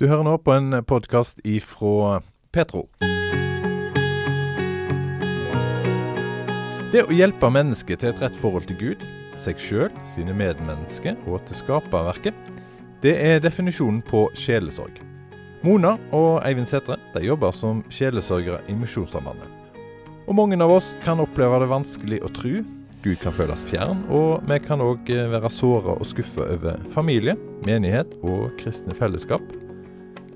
Du hører nå på en podkast ifra Petro. Det å hjelpe mennesket til et rett forhold til Gud, seg sjøl, sine medmennesker og til skaperverket, det er definisjonen på sjelesorg. Mona og Eivind Sætre de jobber som sjelesørgere i Misjonssambandet. Og mange av oss kan oppleve det vanskelig å tro. Gud kan føles fjern, og vi kan òg være såra og skuffa over familie, menighet og kristne fellesskap.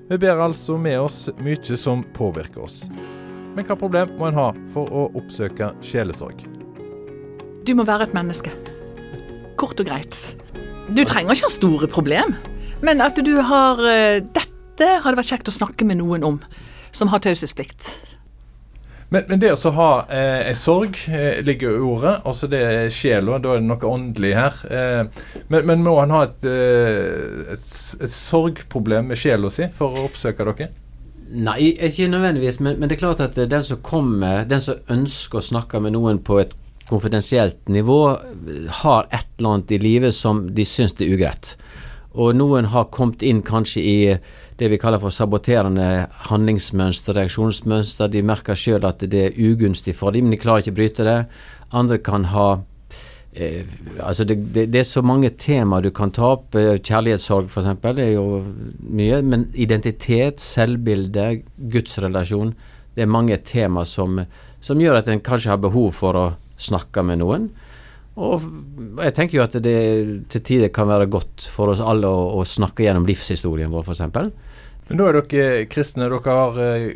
Vi ber altså med oss mye som påvirker oss. Men hva problem må en ha for å oppsøke sjelesorg? Du må være et menneske. Kort og greit. Du trenger ikke ha store problem, men at du har Dette Dette hadde vært kjekt å snakke med noen om, som har taushetsplikt. Men, men, det å ha eh, en sorg eh, ligger i ordet, altså det er sjela, da er det noe åndelig her. Eh, men, men, må han ha et, eh, et, et sorgproblem med sjela si for å oppsøke dere? Nei, ikke nødvendigvis, men, men, det er klart at den som kommer, den som ønsker å snakke med noen på et konfidensielt nivå, har et eller annet i livet som de syns er ugreit. Og noen har kommet inn kanskje i det vi kaller for saboterende handlingsmønster, reaksjonsmønster. De merker sjøl at det er ugunstig for dem, men de klarer ikke å bryte det. Andre kan ha eh, altså det, det, det, er så mange temaer du kan ta opp. Eh, kjærlighetssorg f.eks. er jo mye. Men identitet, selvbilde, gudsrelasjon. Det er mange temaer som, som gjør at en kanskje har behov for å snakke med noen. Og jeg tenker jo at det til tider kan være godt for oss alle å, å snakke gjennom livshistorien vår, f.eks. Men da er dere kristne. Dere har uh,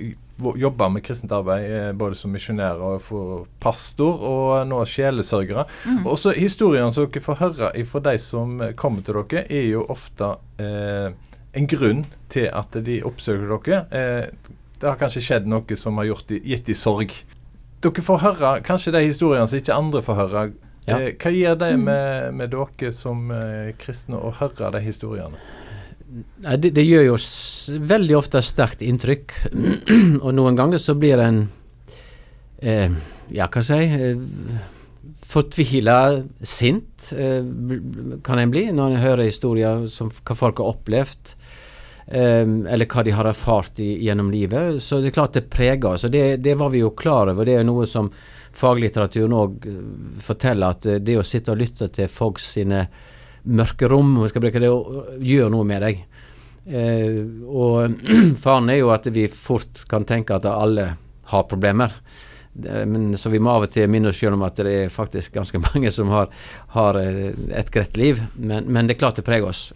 jobba med kristent arbeid eh, både som misjonærer og for pastor, og nå sjelesørgere. Mm. Også historiene som dere får høre fra de som kommer til dere, er jo ofte eh, en grunn til at de oppsøker dere. Eh, det har kanskje skjedd noe som har gjort de, gitt de sorg. Dere får høre kanskje de historiene som ikke andre får høre. Ja. Eh, hva gir det med, med dere som eh, kristne å høre de historiene? Det, det, gjør jo veldig ofte sterkt inntrykk. og noen ganger så blir en eh, Ja, hva skal jeg si eh, Fortvila, sint eh, kan en bli når en hører historier som hva folk har opplevd. Eh, eller hva de har erfart i, gjennom livet. Så det er klart det preger oss. Det, det var vi jo klar over. Det er noe som faglitteraturen òg eh, forteller at eh, det å sitte og lytte til folk sine mørke rom, om vi skal bruke det, gjør noe med deg. Eh, og faren er jo at vi fort kan tenke at alle har problemer. Men, så vi må av og til minne oss selv om at det er faktisk ganske mange som har, har eh, et greit liv. Men, men, det er klart det preger oss.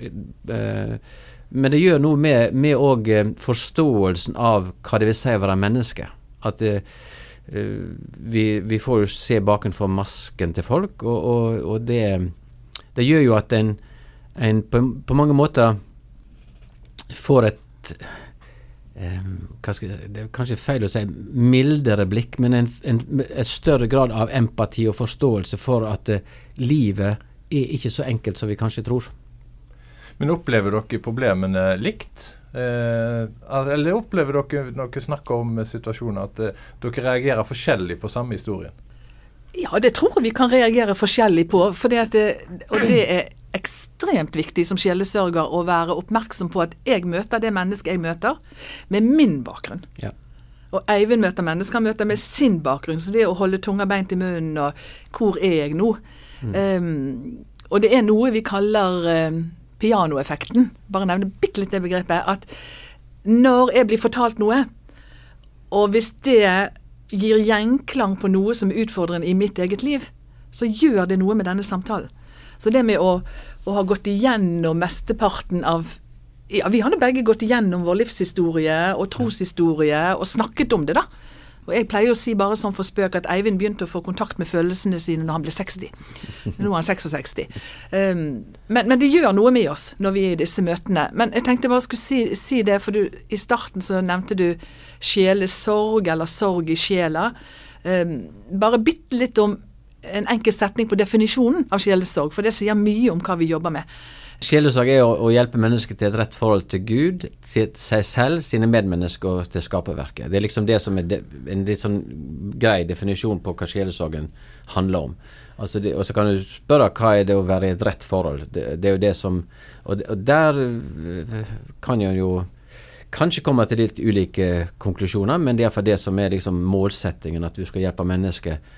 Men det gjør noe med, òg forståelsen av hva det vil si å være menneske. At det, vi, vi, får jo se bakenfor masken til folk, og, og, og det, det, gjør jo at en, en på, på, mange måter får et um, jeg, Det er kanskje feil å si mildere blikk, men en, en, et større grad av empati og forståelse for at uh, livet er ikke så enkelt som vi kanskje tror. Men opplever dere problemene likt? Eh, eller opplever dere når dere snakker om situasjoner, at eh, dere reagerer forskjellig på samme historien? Ja, det tror jeg vi kan reagere forskjellig på. Det det, og det er ekstremt viktig som sjelesørger å være oppmerksom på at jeg møter det mennesket jeg møter, med min bakgrunn. Ja. Og Eivind møter mennesker han møter med sin bakgrunn. Så det å holde tunga beint i munnen og Hvor er jeg nå? Mm. Um, og det er noe vi kaller um, pianoeffekten, bare nevne bitte litt det begrepet, at når jeg blir fortalt noe, og hvis det gir gjenklang på noe som er utfordrende i mitt eget liv, så gjør det noe med denne samtalen. Så det med å, å ha gått igjennom mesteparten av ja, Vi har nå begge gått igjennom vår livshistorie og troshistorie og snakket om det, da. Og Jeg pleier å si bare sånn for spøk at Eivind begynte å få kontakt med følelsene sine når han ble 60. Nå er han 66. Um, men, men, det gjør noe med oss når vi er i disse møtene. Men jeg tenkte bare skulle si, si det, for du, i starten så nevnte du sjelesorg, eller sorg i sjela. Um, bare bitte litt om en enkel setning på definisjonen av sjelesorg, for det sier mye om hva vi jobber med. Sjelesorg er å, å, hjelpe mennesket til et rett forhold til Gud, seg selv, sine medmennesker og til skaperverket. Det er liksom det som er de, en litt sånn grei definisjon på hva sjelesorgen handler om. Altså det, og så kan du spørre hva er det å være i et rett forhold. Det, det er jo det som Og, og der eh, kan en jo kanskje komme til litt ulike konklusjoner, men det er iallfall det som er liksom målsettingen, at vi skal hjelpe mennesket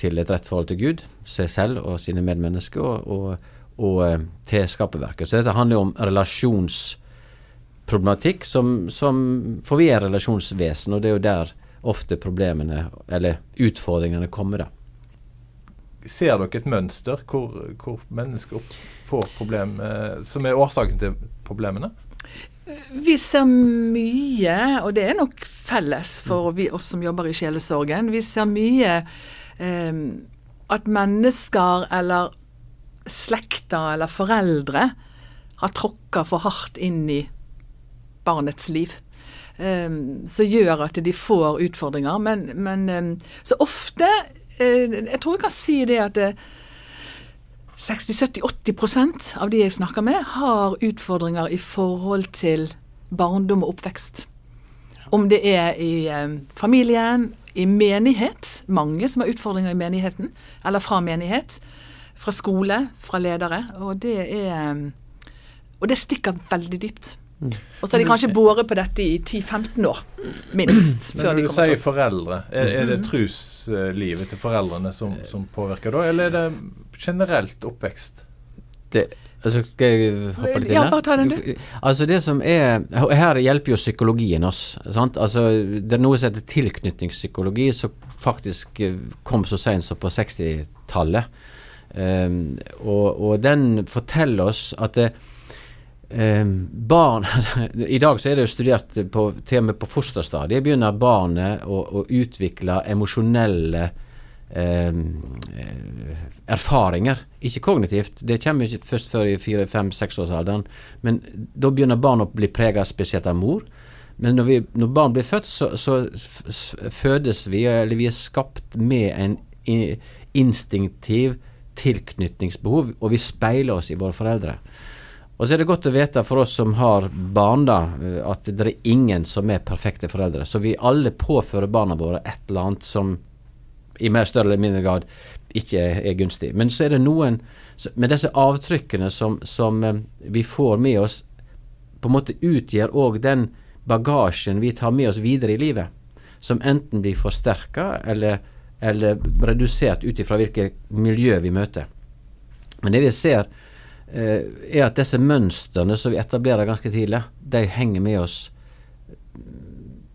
til et rett forhold til Gud, seg selv og sine medmennesker, og, og, og eh, til skaperverket. Så dette handler jo om relasjonsproblematikk, som, som For vi er relasjonsvesen, og det er jo der ofte problemene, eller utfordringene, kommer, da. Ser dere et mønster hvor, hvor mennesker får problem, eh, som er årsaken til problemene? Vi ser mye, og det er nok felles for vi, oss som jobber i sjelesorgen. Vi ser mye eh, at mennesker eller slekter eller foreldre har tråkka for hardt inn i barnets liv. Um, som gjør at de får utfordringer. Men, men um, så ofte uh, Jeg tror jeg kan si det at uh, 60-70-80% av de jeg snakker med, har utfordringer i forhold til barndom og oppvekst. Om det er i eh, familien, i menighet, mange som har utfordringer i menigheten, eller fra menighet, fra skole, fra ledere. Og det er Og det stikker veldig dypt. Mm. Og så har de kanskje båret på dette i 10-15 år, minst. Men når du sier foreldre, er, er det mm. truslivet til foreldrene som, som, påvirker da, eller er det generelt oppvekst? Det, altså skal jeg hoppe litt inn Ja, bare ta den, du. Altså det som er Her hjelper jo psykologien oss. Sant? Altså, det er noe som heter tilknytningspsykologi, som faktisk kom så sent som på 60-tallet. Um, og, og, den forteller oss at Eh, barn I dag så er det jo studert på, til og med på fosterstadiet begynner barnet å, å utvikle emosjonelle um, erfaringer. Ikke kognitivt, det kommer ikke først før i fire-fem-seksårsalderen. Men da begynner barn å bli prega spesielt av mor. Men når, vi, når, barn blir født, så, så fødes vi, eller vi er skapt med en instinktiv tilknytningsbehov, og vi speiler oss i våre foreldre. Og så er det godt å vite for oss som har barn, da, at det er ingen som er perfekte foreldre. Så vi alle påfører barna våre et eller annet som i mer større eller mindre grad ikke er gunstig. Men så er det noen Med disse avtrykkene som, som eh, vi får med oss, på en måte utgjør òg den bagasjen vi tar med oss videre i livet. Som enten blir forsterka eller, eller redusert ut ifra hvilket miljø vi møter. Men det vi ser Eh, er at disse mønstrene som vi etablerer ganske tidlig, de henger med oss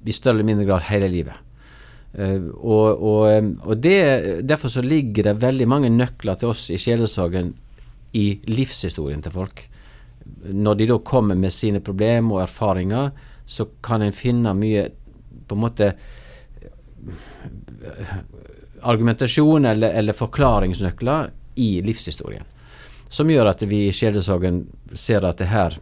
i større eller mindre grad hele livet. Eh, og, og, og det, Derfor så ligger det veldig mange nøkler til oss i sjelesorgen i livshistorien til folk. Når de da kommer med sine problemer og erfaringer, så kan en finne mye på en måte argumentasjon eller, eller forklaringsnøkler i livshistorien som gjør at vi i Skjedesorgen ser at det her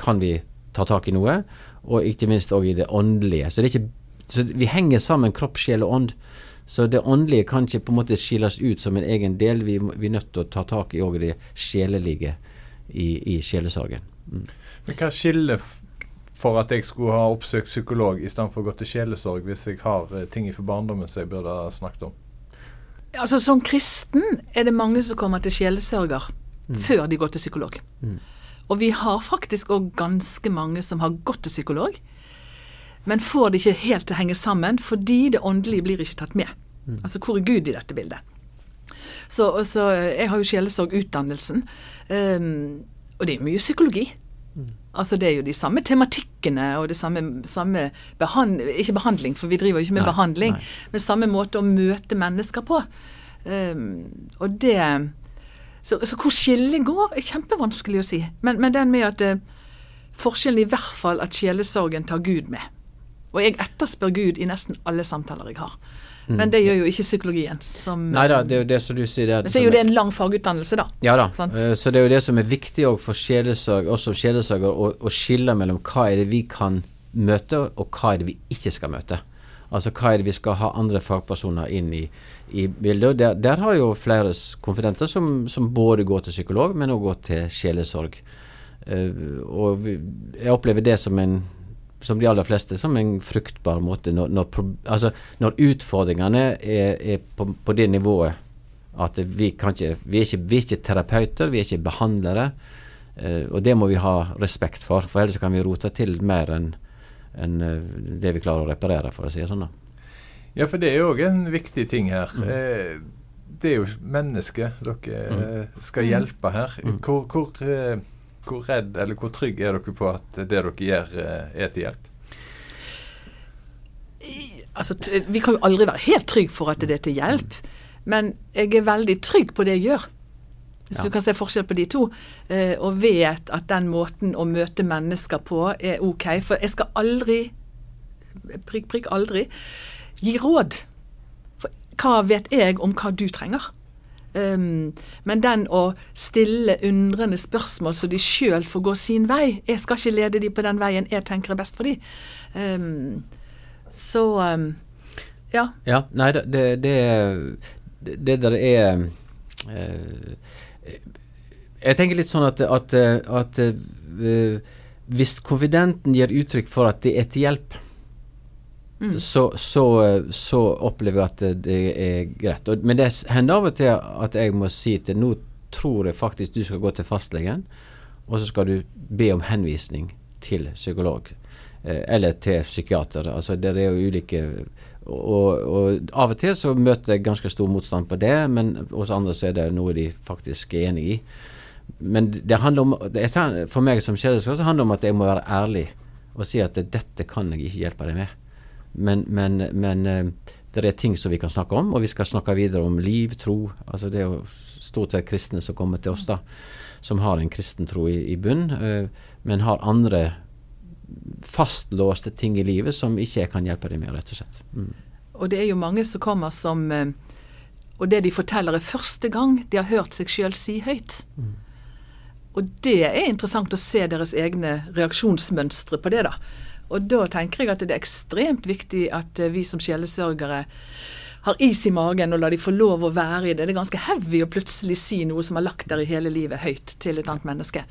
kan vi ta tak i noe, og ikke minst òg i det åndelige. Så, det ikke, så vi henger sammen kropp, sjel og ånd. Så det åndelige kan ikke på en måte skilles ut som en egen del. Vi, vi er nødt til å ta tak i òg det sjelelige i, i sjelesorgen. Mm. Men hva skiller for at jeg skulle ha oppsøkt psykolog istedenfor å gå til sjelesorg, hvis jeg har eh, ting fra barndommen som jeg burde ha snakket om? Altså Som kristen er det mange som kommer til sjelesørger mm. før de går til psykolog. Mm. Og vi har faktisk òg ganske mange som har gått til psykolog, men får det ikke helt til å henge sammen fordi det åndelige blir ikke tatt med. Mm. Altså hvor er Gud i dette bildet? Så, så Jeg har jo sjelesorgutdannelsen, um, og det er mye psykologi. Altså Det er jo de samme tematikkene og det samme, samme behand, Ikke behandling, for vi driver jo ikke med nei, behandling, nei. men samme måte å møte mennesker på. Um, og det så, så, hvor skillet går, er kjempevanskelig å si. Men, men den med at uh, forskjellen i hvert fall at sjelesorgen tar Gud med. Og jeg etterspør Gud i nesten alle samtaler jeg har. Mm. Men det gjør jo ikke psykologien. Som, Nei da, det er jo det som du sier. Det, men så er jo det en lang fagutdannelse, da. Ja da. Sant? så det er jo det som er viktig for sjelesorg, som sjelesorger, å, å skille mellom hva er det vi kan møte, og hva er det vi ikke skal møte. Altså hva er det vi skal ha andre fagpersoner inn i, i bildet. Der, der, har jo flere konfidenter som, som, både går til psykolog, men også går til sjelesorg. Uh, og jeg opplever det som en som de aller fleste, som en fruktbar måte. Når, når, altså, når utfordringene er, er på, på, det nivået at vi, kan ikke, vi, er ikke, vi er ikke terapeuter, vi er ikke behandlere. Eh, og det må vi ha respekt for, for ellers kan vi rote til mer enn en eh, det vi klarer å reparere, for å si det sånn. da. Ja, for det er jo òg en viktig ting her. Eh, det er jo mennesket dere eh, skal hjelpe her. Mm. Hvor, hvor, eh, hvor redd eller hvor trygg er dere på at det dere gjør, eh, er til hjelp? Altså, vi kan jo aldri være helt trygg for at det er til hjelp, men jeg er veldig trygg på det jeg gjør. Hvis Ja. du kan se forskjell på de to, eh, og vet at den måten å møte mennesker på er ok. For jeg skal aldri, prikk, prikk, aldri, gi råd. For hva vet jeg om hva du trenger? Um, men den å stille undrende spørsmål så de sjøl får gå sin vei Jeg skal ikke lede de på den veien jeg tenker er best for de. Um, så um, ja. Ja, nei, det, det, det, der er uh, Jeg tenker litt sånn at, at, at uh, hvis konfidenten gir uttrykk for at det er til hjelp, så, så, så opplever jeg at det er greit. Og, men det hender av og til at jeg må si til nå tror jeg faktisk du skal gå til fastlegen, og så skal du be om henvisning til psykolog. eh, Eller til psykiater. Altså det er jo ulike og, og av og til så møter jeg ganske stor motstand på det, men hos andre så er det noe de faktisk er enig i. Men det handler om For meg som kjæreste så handler det om at jeg må være ærlig og si at dette kan jeg ikke hjelpe deg med. Men, men, men eh, det er ting som vi kan snakke om, og vi skal snakke videre om liv, tro. altså Det er jo stort sett kristne som kommer til oss, da, som har en kristen tro i, i bunn, eh, men har andre fastlåste ting i livet som ikke jeg kan hjelpe dem med, rett og slett. Mm. Og det er jo mange som kommer som eh, Og det de forteller er første gang de har hørt seg sjøl si høyt. Og det er interessant å se deres egne reaksjonsmønstre på det, da. Og da tenker jeg at det er ekstremt viktig at eh, vi som sjelesørgere har is i magen og lar de få lov å være i det. Det er ganske heavy å plutselig si noe som har lagt der i hele livet, høyt til et annet menneske.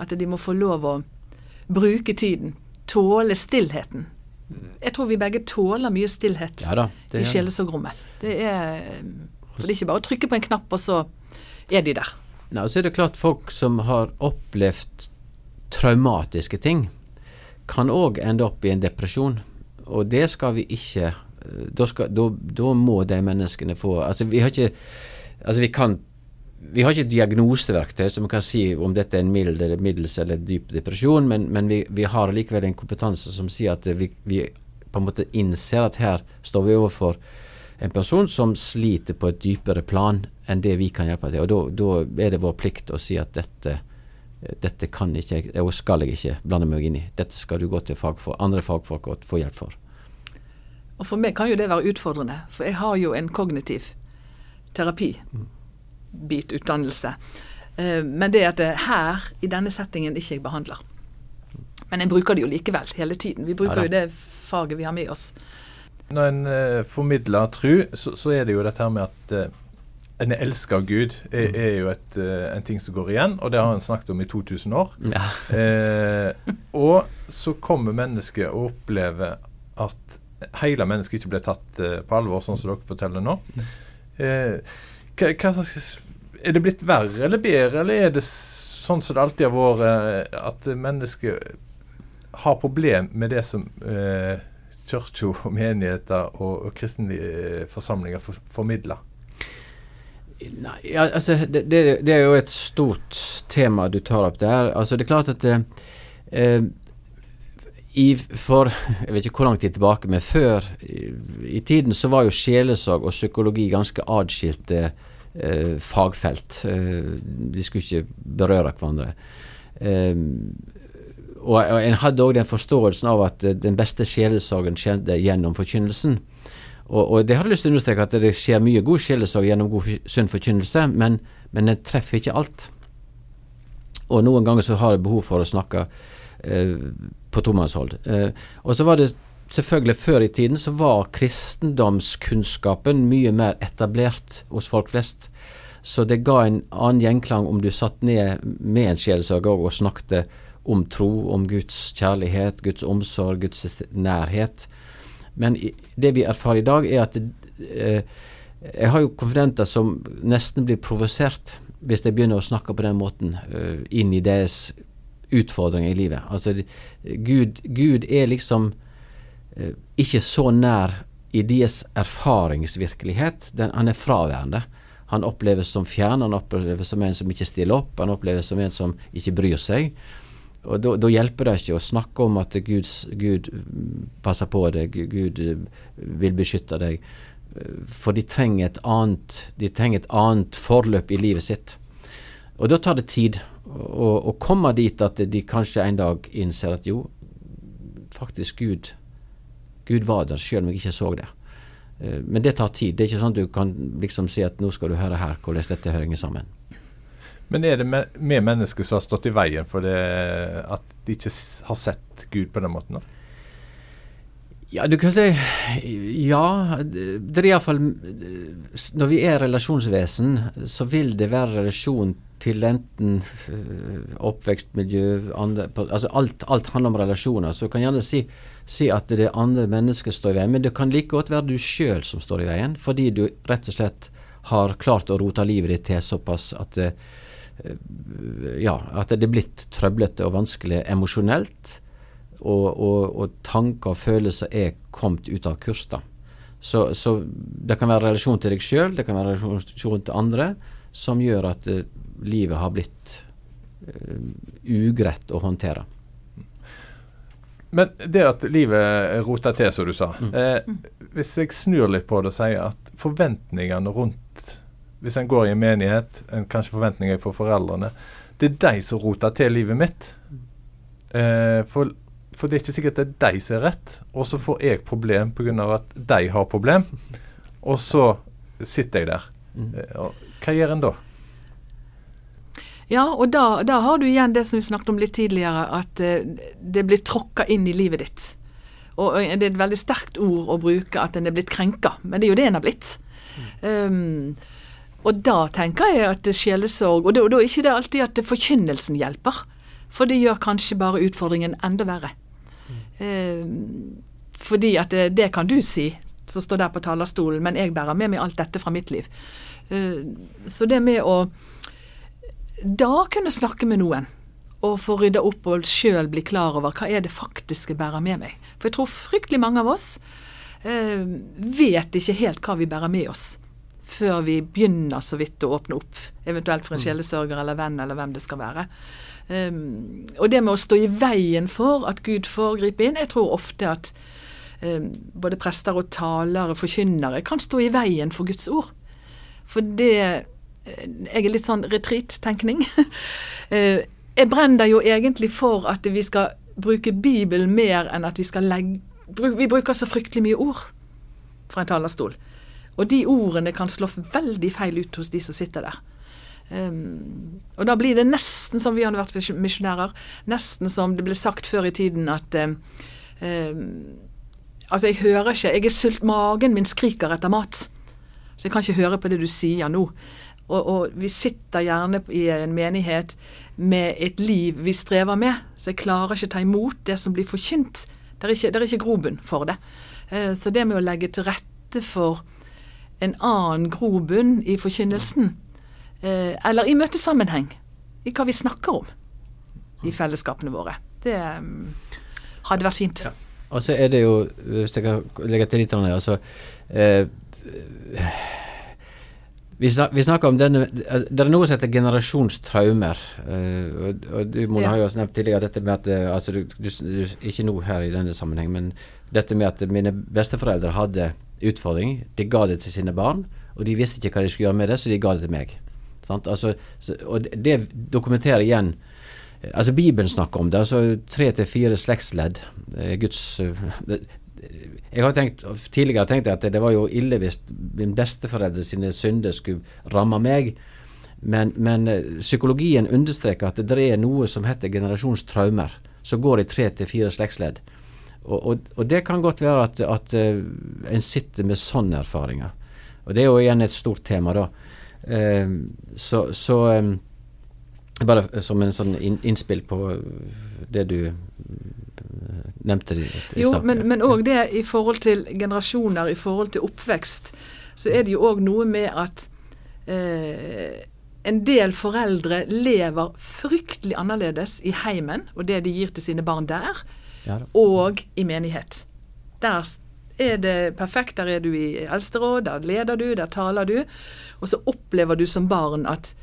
At de må få lov å bruke tiden. Tåle stillheten. Jeg tror vi begge tåler mye stillhet Ja da. i sjelesorgrommet. Det er For det er ikke bare å trykke på en knapp, og så er de der. Nei, og så er det klart folk som har opplevd traumatiske ting, kan òg ende opp i en depresjon. Og det skal vi ikke eh, Da, skal, da, da må de menneskene få Altså, vi har ikke Altså, vi kan vi har ikke et diagnoseverktøy som kan si om dette er en mild eller middels eller dyp depresjon, men, men vi, vi, har likevel en kompetanse som sier at vi, vi, på en måte innser at her står vi overfor en person som sliter på et dypere plan enn det vi kan hjelpe til. Og da er det vår plikt å si at dette, dette kan ikke jeg, og skal jeg ikke blande meg inn i. Dette skal du gå til fagfolk, andre fagfolk og få hjelp for. Og for meg kan jo det være utfordrende, for jeg har jo en kognitiv terapi. Bit utdannelse. Men det at det her, i denne settingen, ikke jeg behandler. Men jeg bruker det jo likevel, hele tiden. Vi bruker Ja jo det faget vi har med oss. Når en eh, formidler tru, så, så er det jo dette her med at eh, en er elska av Gud, er, er jo et, eh, en ting som går igjen, og det har en snakket om i 2000 år. Ja. Eh, og så kommer mennesket og opplever at hele mennesket ikke blir tatt eh, på alvor, sånn som dere forteller nå. Eh, hva, hva er det blitt verre eller bedre, eller er det sånn som det alltid har vært, eh, at mennesket har problem med det som eh, kirka og menigheter og, og kristne eh, forsamlinger for, formidler? Nei, ja, altså, det, det, det er jo et stort tema du tar opp der. Altså, det er klart at eh, eh, i, for Jeg vet ikke hvor lang tid tilbake, men før i, i tiden så var jo sjelesorg og psykologi ganske atskilte eh, fagfelt. Eh, de skulle ikke berøre hverandre. Eh, og en hadde òg den forståelsen av at eh, den beste sjelesorgen skjedde gjennom forkynnelsen. Og, og det har jeg lyst til å understreke at det skjer mye god sjelesorg gjennom god sunn forkynnelse, men, men den treffer ikke alt. Og noen ganger så har jeg behov for å snakke eh, på tomannshånd. Eh, og så var det selvfølgelig før i tiden så var kristendomskunnskapen mye mer etablert hos folk flest. Så det ga en annen gjenklang om du satt ned med en sjelesorger og snakket om tro, om Guds kjærlighet, Guds omsorg, Guds nærhet. Men det vi erfarer i dag, er at eh, jeg har jo konfidenter som nesten blir provosert hvis de begynner å snakke på den måten eh, inn i deres utfordringer i livet. Altså, Gud, Gud er liksom eh, ikke så nær i deres erfaringsvirkelighet. Den, han er fraværende. Han oppleves som fjern, han oppleves som en som ikke stiller opp, han oppleves som en som ikke bryr seg. Og Da hjelper det ikke å snakke om at Gud, Gud passer på deg, Gud vil beskytte deg. For de trenger et annet, de trenger et annet forløp i livet sitt. Og da tar det tid å, å komme dit at de kanskje en dag innser at jo, faktisk Gud, Gud var der, selv om jeg ikke så det. Eh, men det tar tid. Det er ikke sånn at du kan liksom si at nå skal du høre her hvordan dette hører sammen. Men er det vi mennesker som har stått i veien for det, at de ikke har sett Gud på den måten? da? Ja, du kan si Ja. Det er iallfall Når vi er relasjonsvesen, så vil det være relasjon til enten eh, oppvekstmiljø andre, altså alt, alt, handler om relasjoner. Så du kan gjerne si, si at det er andre mennesker som står i veien, men det kan like godt være du sjøl som står i veien, fordi du rett og slett har klart å rote livet ditt til såpass at det, eh, ja, at det er blitt trøblete og vanskelig emosjonelt og, og, og, tanker og følelser er kommet ut av kurs. da. Så, så det kan være relasjon til deg sjøl, det kan være relasjon til andre, som gjør at uh, livet har blitt uh, ugreit å håndtere. Men det at livet roter til, som du sa. Mm. Eh, hvis jeg snur litt på det og sier at forventningene rundt Hvis en går i en menighet, en kanskje forventninger for foreldrene Det er de som roter til livet mitt. Eh, for for det er ikke sikkert det er de som er rett, og så får jeg problem pga. at de har problem. Og så sitter jeg der. Mm. Eh, hva gjør en da? Ja, og da, da, har du igjen det som vi snakket om litt tidligere, at eh, det blir tråkka inn i livet ditt. Og uh, Det er et veldig sterkt ord å bruke at en er blitt krenka, men det er jo det en har blitt. Mm. Um, og da tenker jeg at sjelesorg Og da er ikke det alltid at forkynnelsen hjelper. For det gjør kanskje bare utfordringen enda verre. Eh, fordi at det, det, kan du si, som står der på talerstolen, men jeg bærer med meg alt dette fra mitt liv. Eh, så det med å da kunne snakke med noen og få rydda opp og sjøl bli klar over hva er det faktisk jeg bærer med meg. For jeg tror fryktelig mange av oss eh, vet ikke helt hva vi bærer med oss før vi begynner så vidt å åpne opp, eventuelt for en mm. sjelesørger eller venn eller hvem det skal være. Um, og det med å stå i veien for at Gud får gripe inn Jeg tror ofte at um, både prester og talere, forkynnere, kan stå i veien for Guds ord. For det eh, Jeg er litt sånn retreat-tenkning. uh, jeg brenner jo egentlig for at vi skal bruke Bibelen mer enn at vi skal legge Vi bruker så fryktelig mye ord fra en talerstol. Og de ordene kan slå veldig feil ut hos de som sitter der. Um, og da blir det nesten som vi hadde vært misjonærer. Nesten som det ble sagt før i tiden at um, Altså, jeg hører ikke Jeg er sult, magen min skriker etter mat. Så jeg kan ikke høre på det du sier nå. Og, og, vi sitter gjerne i en menighet med et liv vi strever med, så jeg klarer ikke ta imot det som blir forkynt. Det er ikke, det ikke grobunn for det. Så det med å legge til rette for en annen grobunn i forkynnelsen, eh, eller i møtesammenheng, i hva vi snakker om i fellesskapene våre. Det um, hadde vært fint. Ja. Og så er det jo, hvis jeg kan legge til litt altså eh, vi, snak, vi, snakker om denne Det er noe som heter generasjonstraumer. Eh, og, og, du Mona, ja. har jo nevnt tidligere dette med at eh, altså, du, du, du, Ikke nå her i denne sammenheng, men dette med at mine besteforeldre hadde utfordring. De ga det til sine barn, og de visste ikke hva de skulle gjøre med det, så de ga det til meg. Altså, så, og det dokumenterer igjen Altså Bibelen snakker om det. altså Tre til fire slektsledd. Eh, Guds eh, jeg har tenkt, Tidligere tenkte jeg at det var jo ille hvis min besteforeldre sine synder skulle ramme meg. Men, men eh, psykologien understreker at det er noe som heter generasjonstraumer, som går i tre til fire slektsledd. Og, og, og, det kan godt være at, at en sitter med sånne erfaringer. Og det er jo igjen et stort tema, da. Ehm, så, så ehm, bare som en sånn innspill på det du eh, nevnte i, stad. Jo, men òg det i forhold til generasjoner, i forhold til oppvekst, så er det jo òg noe med at eh, en del foreldre lever fryktelig annerledes i heimen og det de gir til sine barn der, Ja og i menighet. Der er det perfekt. Der er du i eldsteråd, der leder du, der taler du. Og så opplever du som barn at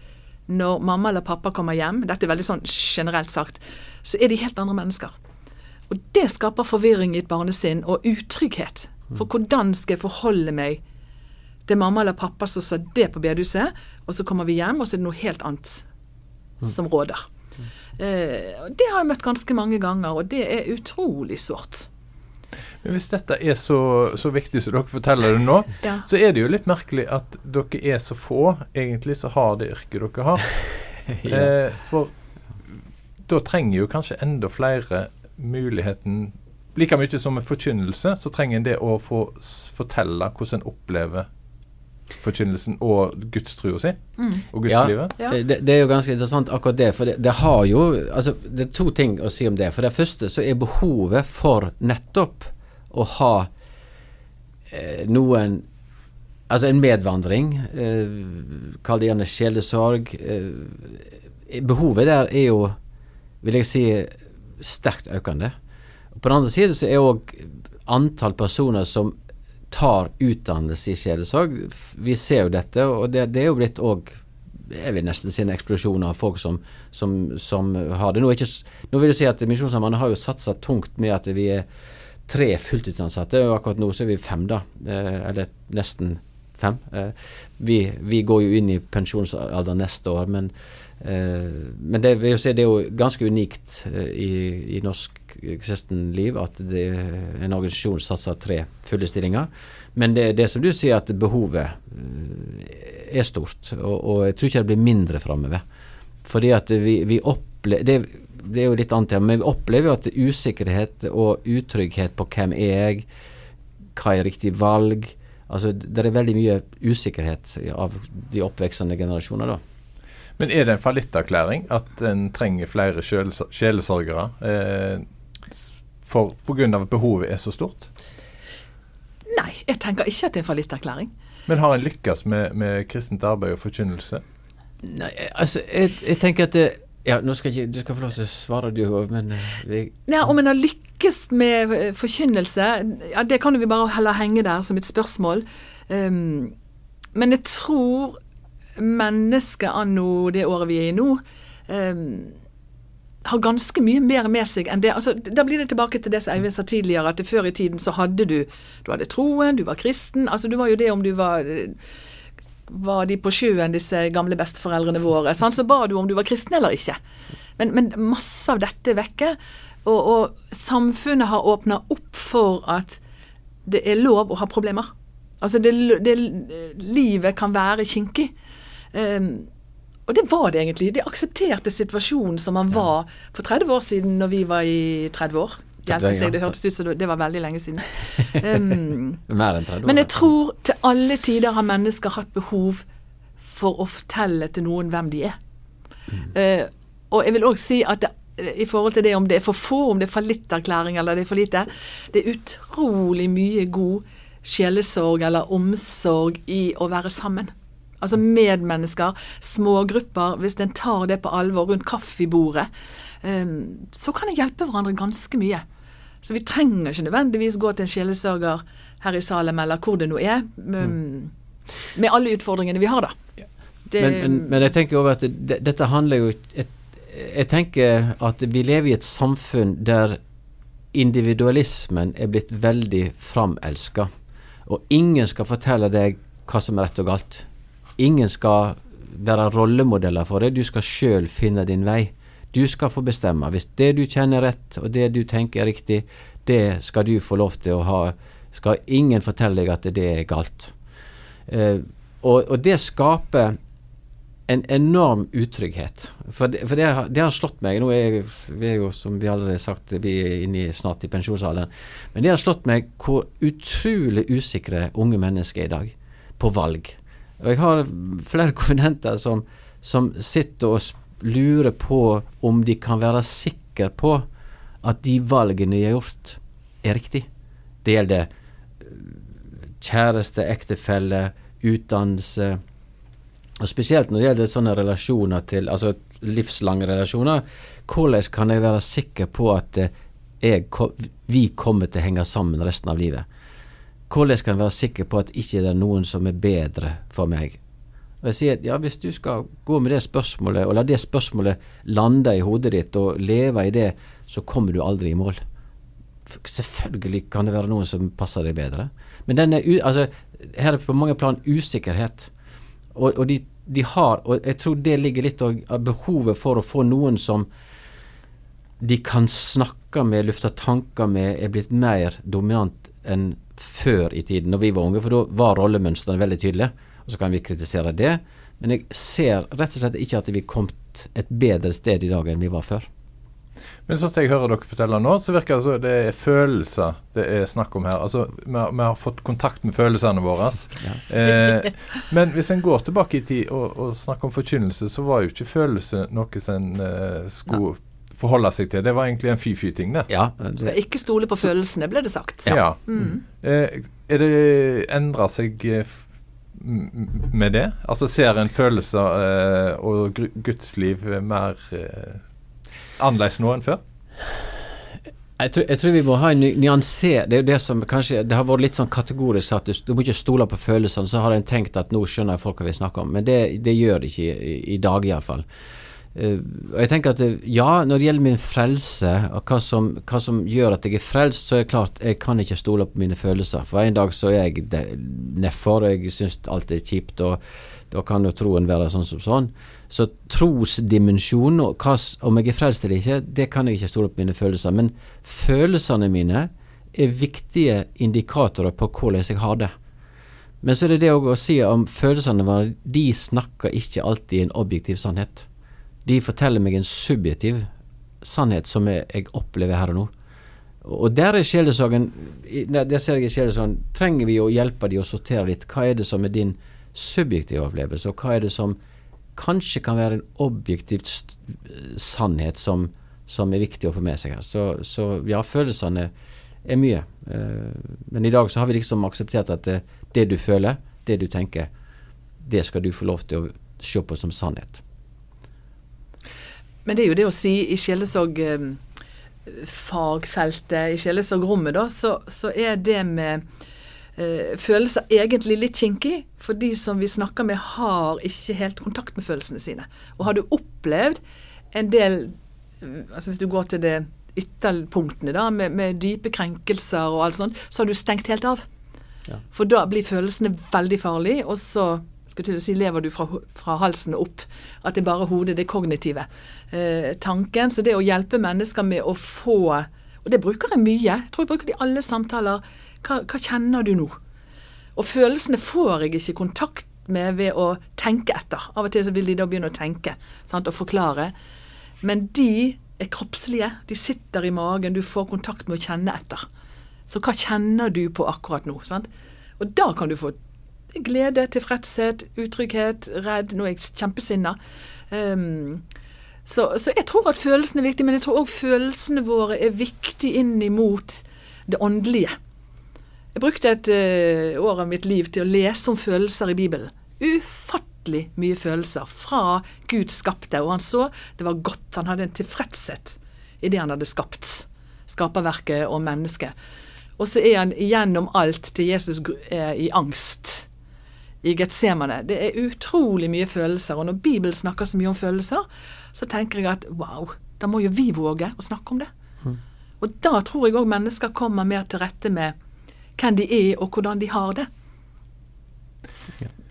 når mamma eller pappa kommer hjem, dette er veldig sånn generelt sagt, så er de helt andre mennesker. Og det skaper forvirring i et barnesinn og utrygghet. For hvordan skal jeg forholde meg til mamma eller pappa som sa det på bedehuset, og så kommer vi hjem, og så er det noe helt annet som råder. Eh, det har jeg møtt ganske mange ganger, og det er utrolig sårt. Men hvis dette er så, så viktig som dere forteller det nå, Ja. så er det jo litt merkelig at dere er så få egentlig som har det yrket dere har. eh, for da trenger jo kanskje enda flere muligheten Like mye som med forkynnelse, så trenger en det å få fortelle hvordan en opplever forkynnelsen og gudstrua si Mm. og gudslivet. Ja. Det, det er jo ganske interessant akkurat det, for det, det har jo altså, Det er to ting å si om det. For det første så er behovet for nettopp å ha eh, noen Altså en medvandring, eh, kall det gjerne sjelesorg. Eh, behovet der er jo, vil jeg si, sterkt økende. På den andre siden så er òg antall personer som tar utdannelse i sjelesorg Vi ser jo dette, og det, det er jo blitt òg jeg vil nesten si en eksplosjon av folk som, som, som har det. Nå, ikke, nå vil jeg si at Misjonssambandet har jo satsa tungt med at vi er tre fulltidsansatte, og akkurat nå så er vi fem, da. Eh, eller nesten fem. Eh, vi, vi går jo inn i pensjonsalder neste år, men, men det vil jo si det er jo ganske unikt eh, i, i norsk kristenliv at det, en organisasjon satser tre fulle stillinger. Men det, det som du sier, at behovet eh, er stort, og, og jeg tror ikke det blir mindre framover. Fordi at vi, vi opplever det, det er jo litt annet, men vi opplever jo at usikkerhet og utrygghet på hvem er jeg, hva er riktig valg Altså, Det er veldig mye usikkerhet av de oppveksende generasjoner, da. Men er det en fallitterklæring at en trenger flere sjelesorgere eh, for pga. at behovet er så stort? Nei, jeg tenker ikke at det er en fallitterklæring. Men har en lykkes med, med kristent arbeid og forkynnelse? Nei, altså, jeg, jeg tenker at det, Ja, nå skal ikke, Du skal få lov til å svare, du òg, men eh, vi, Nei, Om en har lykkes med eh, forkynnelse, ja, det kan vi bare heller henge der som et spørsmål. Um, men jeg tror mennesket anno det året vi er i nå, um, har ganske mye mer med seg enn det. Altså, da blir det tilbake til det som Eivind sa tidligere, at før i tiden så hadde du Du hadde troen, du var kristen. Altså, du var jo det om du var var de på sjøen, disse gamle besteforeldrene våre. Sant? Så ba du om du var kristen eller ikke. Men, men masse av dette er vekke. Og, og samfunnet har åpna opp for at det er lov å ha problemer. Altså det, det, livet kan være kinkig. Um, og det var det egentlig. De aksepterte situasjonen som man var for 30 år siden når vi var i 30 år. Hjelpe seg, det hørtes ut som det var veldig lenge siden. Um, mer enn 30 år. men jeg tror til alle tider har mennesker hatt behov for å fortelle til noen hvem de er. Eh, og jeg vil òg si at det, i forhold til det om det er for få, om det er fallitterklæring eller det er for lite, det er utrolig mye god sjelesorg eller omsorg i å være sammen. Altså medmennesker, smågrupper. Hvis en tar det på alvor rundt kaffebordet, eh, så kan en hjelpe hverandre ganske mye. Så vi trenger ikke nødvendigvis gå til en sjelesørger her i Salem eller hvor det nå er, um, med alle utfordringene vi har, da. Det, men, men, men jeg tenker òg at det, dette handler jo et, Jeg tenker at vi lever i et samfunn der individualismen er blitt veldig framelska. Og ingen skal fortelle deg hva som er rett og galt. Ingen skal være rollemodeller for deg. Du skal sjøl finne din vei. Du skal få bestemme. Hvis det du kjenner rett, og det du tenker er riktig, det skal du få lov til å ha. Skal ingen fortelle deg at det er galt. Eh, og, og det skaper en enorm utrygghet. For, det, for det, det har slått meg Nå er vi er jo, som vi allerede har sagt, vi er inne snart i pensjonsalderen. Men det har slått meg hvor utrolig usikre unge mennesker er i dag på valg. Og jeg har flere konfidenter som, som sitter og lurer på om de kan være sikre på at de valgene de har gjort, er riktig. Det gjelder eh, kjæreste, ektefelle, utdannelse, Og spesielt når det gjelder sånne relasjoner til Altså livslange relasjoner. Hvordan kan jeg være sikker på at eh, jeg, vi kommer til å henge sammen resten av livet? Hvordan kan jeg være sikker på at ikke det er noen som er bedre for meg? Og jeg sier ja, hvis du skal gå med det spørsmålet, og la det spørsmålet lande i hodet ditt, og leve i det, så kommer du aldri i mål. Selvfølgelig kan det være noen som passer deg bedre. Men denne, altså, her er på mange plan usikkerhet. Og, og de, de, har, og jeg tror det ligger litt av behovet for å få noen som de kan snakke med, lufte tanker med, er blitt mer dominant enn før i tiden, når vi var unge. For da var rollemønstrene veldig tydelige og så kan vi kritisere det. Men jeg ser rett og slett ikke at vi er kommet et bedre sted i dag enn vi var før. Men sånn som jeg hører dere fortelle nå, så virker det som det er følelser det er snakk om her. Altså, vi har, vi har fått kontakt med følelsene våre. Ja. Eh, men hvis en går tilbake i tid og, og, snakker om forkynnelse, så var jo ikke følelse noe som en eh, skulle ja. Forholde seg til. Det var egentlig en fy-fy-ting, det. Ja, det. Skal ikke stole på følelsene, ble det sagt. Ja. ja. Mm. Eh, er det endra seg eh, med det? Altså ser en følelser eh, og gudsliv mer eh, annerledes nå enn før? Jeg tror, jeg tror, vi må ha en nyanser Det er jo det som kanskje Det har vært litt sånn kategorisk at du, du må ikke stole på følelsene. Så har en tenkt at nå skjønner jeg folk hva vi snakker om. Men det, det gjør det ikke i, i dag, iallfall. Uh, og jeg tenker at eh, ja, når det gjelder min frelse, og hva som, hva som, gjør at jeg er frelst, så er det klart jeg kan ikke stole på mine følelser. For en dag så er jeg nedfor, og jeg syns alt er kjipt, og da kan jo troen være sånn som sånn. Så trosdimensjonen, og hva, om jeg er frelst eller ikke, det kan jeg ikke stole på mine følelser. Men følelsene mine er viktige indikatorer på hvordan jeg har det. Men så er det det å si om følelsene våre, de snakker ikke alltid i en objektiv sannhet. De forteller meg en subjektiv sannhet som jeg, jeg opplever her og nå. Og der er sjelesorgen Der ser jeg i sjelesorgen Trenger vi å hjelpe de å sortere litt? Hva er det som er din subjektive opplevelse, og hva er det som kanskje kan være en objektiv sannhet som, som, er viktig å få med seg her. Så, så ja, følelsene er mye. Eh, men i dag så har vi liksom akseptert at det, det du føler, det du tenker, det skal du få lov til å se på som sannhet. Men det er jo det å si i sjelesorg-fagfeltet, eh, i sjelesorgrommet, da, så, så, er det med eh, følelser egentlig litt kinkig. For de som vi snakker med, har ikke helt kontakt med følelsene sine. Og har du opplevd en del altså Hvis du går til det ytterpunktene, da, med, med dype krenkelser og alt sånt, så har du stengt helt av. Ja. For da blir følelsene veldig farlige, og så skal til å si lever du fra, fra halsen og opp. At det er bare hodet, det kognitive eh, tanken. Så det å hjelpe mennesker med å få Og det bruker jeg mye. Jeg tror jeg bruker det i alle samtaler. Hva, hva kjenner du nå? Og følelsene får jeg ikke kontakt med ved å tenke etter. Av og til så vil de da begynne å tenke sant, og forklare. Men de er kroppslige. De sitter i magen. Du får kontakt med å kjenne etter. Så hva kjenner du på akkurat nå? Sant? Og da kan du få glede, tilfredshet, utrygghet, redd. Nå er jeg kjempesinna. Um, så, så, jeg tror at følelsene er viktige, men jeg tror òg følelsene våre er viktige inn imot det åndelige. Jeg brukte et uh, år av mitt liv til å lese om følelser i Bibelen. Ufattelig mye følelser fra Gud skapte, og han så det var godt. Han hadde en tilfredshet i det han hadde skapt. Skaperverket og mennesket. Og så er han gjennom alt til Jesus eh, i angst i Getsemane. Det er utrolig mye følelser. Og når Bibelen snakker så mye om følelser, så tenker jeg at wow, da må jo vi våge å snakke om det. Mm. Og da tror jeg òg mennesker kommer mer til rette med hvem de er, og hvordan de har det.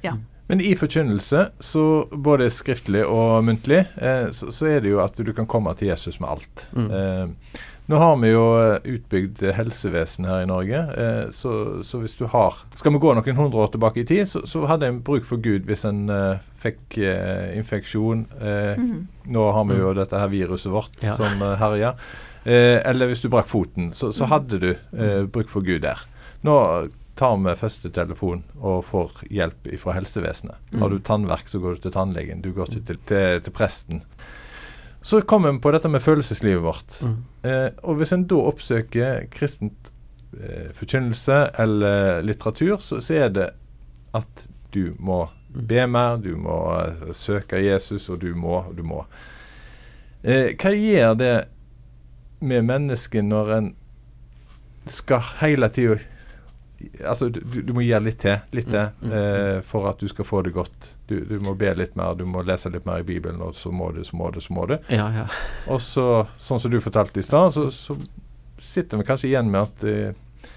Ja. Men i forkynnelse, så både skriftlig og muntlig, eh, så, så, er det jo at du kan komme til Jesus med alt. Mm. Eh, nå har vi jo eh, utbygd helsevesen her i Norge, eh, så, så, hvis du har Skal vi gå noen hundre år tilbake i tid, så, så hadde en bruk for Gud hvis en uh, fikk uh, infeksjon. Mm. Nå har vi jo mm. dette her viruset vårt ja. som herjer. eller hvis du brakk foten, så, så mm. hadde du bruk for Gud der. Nå tar vi første telefon og får hjelp fra helsevesenet. Mm. Har du tannverk, så går du til tannlegen. Du går ikke til, til, til presten. Så kommer vi på dette med følelseslivet vårt. Mm. Eh, og hvis en da oppsøker kristent eh, forkynnelse eller litteratur, så, så, er det at du må be mer, du må eh, søke Jesus, og du må, du må. Eh, hva gjør det med mennesket når en skal hele tida Altså, du, du, må gi litt til, litt til Mm, mm, eh, for at du skal få det godt. Du, du må be litt mer, du må lese litt mer i Bibelen, og så må du, så må du, så må du. Ja, ja. Og så, sånn som du fortalte i stad, så, så sitter vi kanskje igjen med at eh,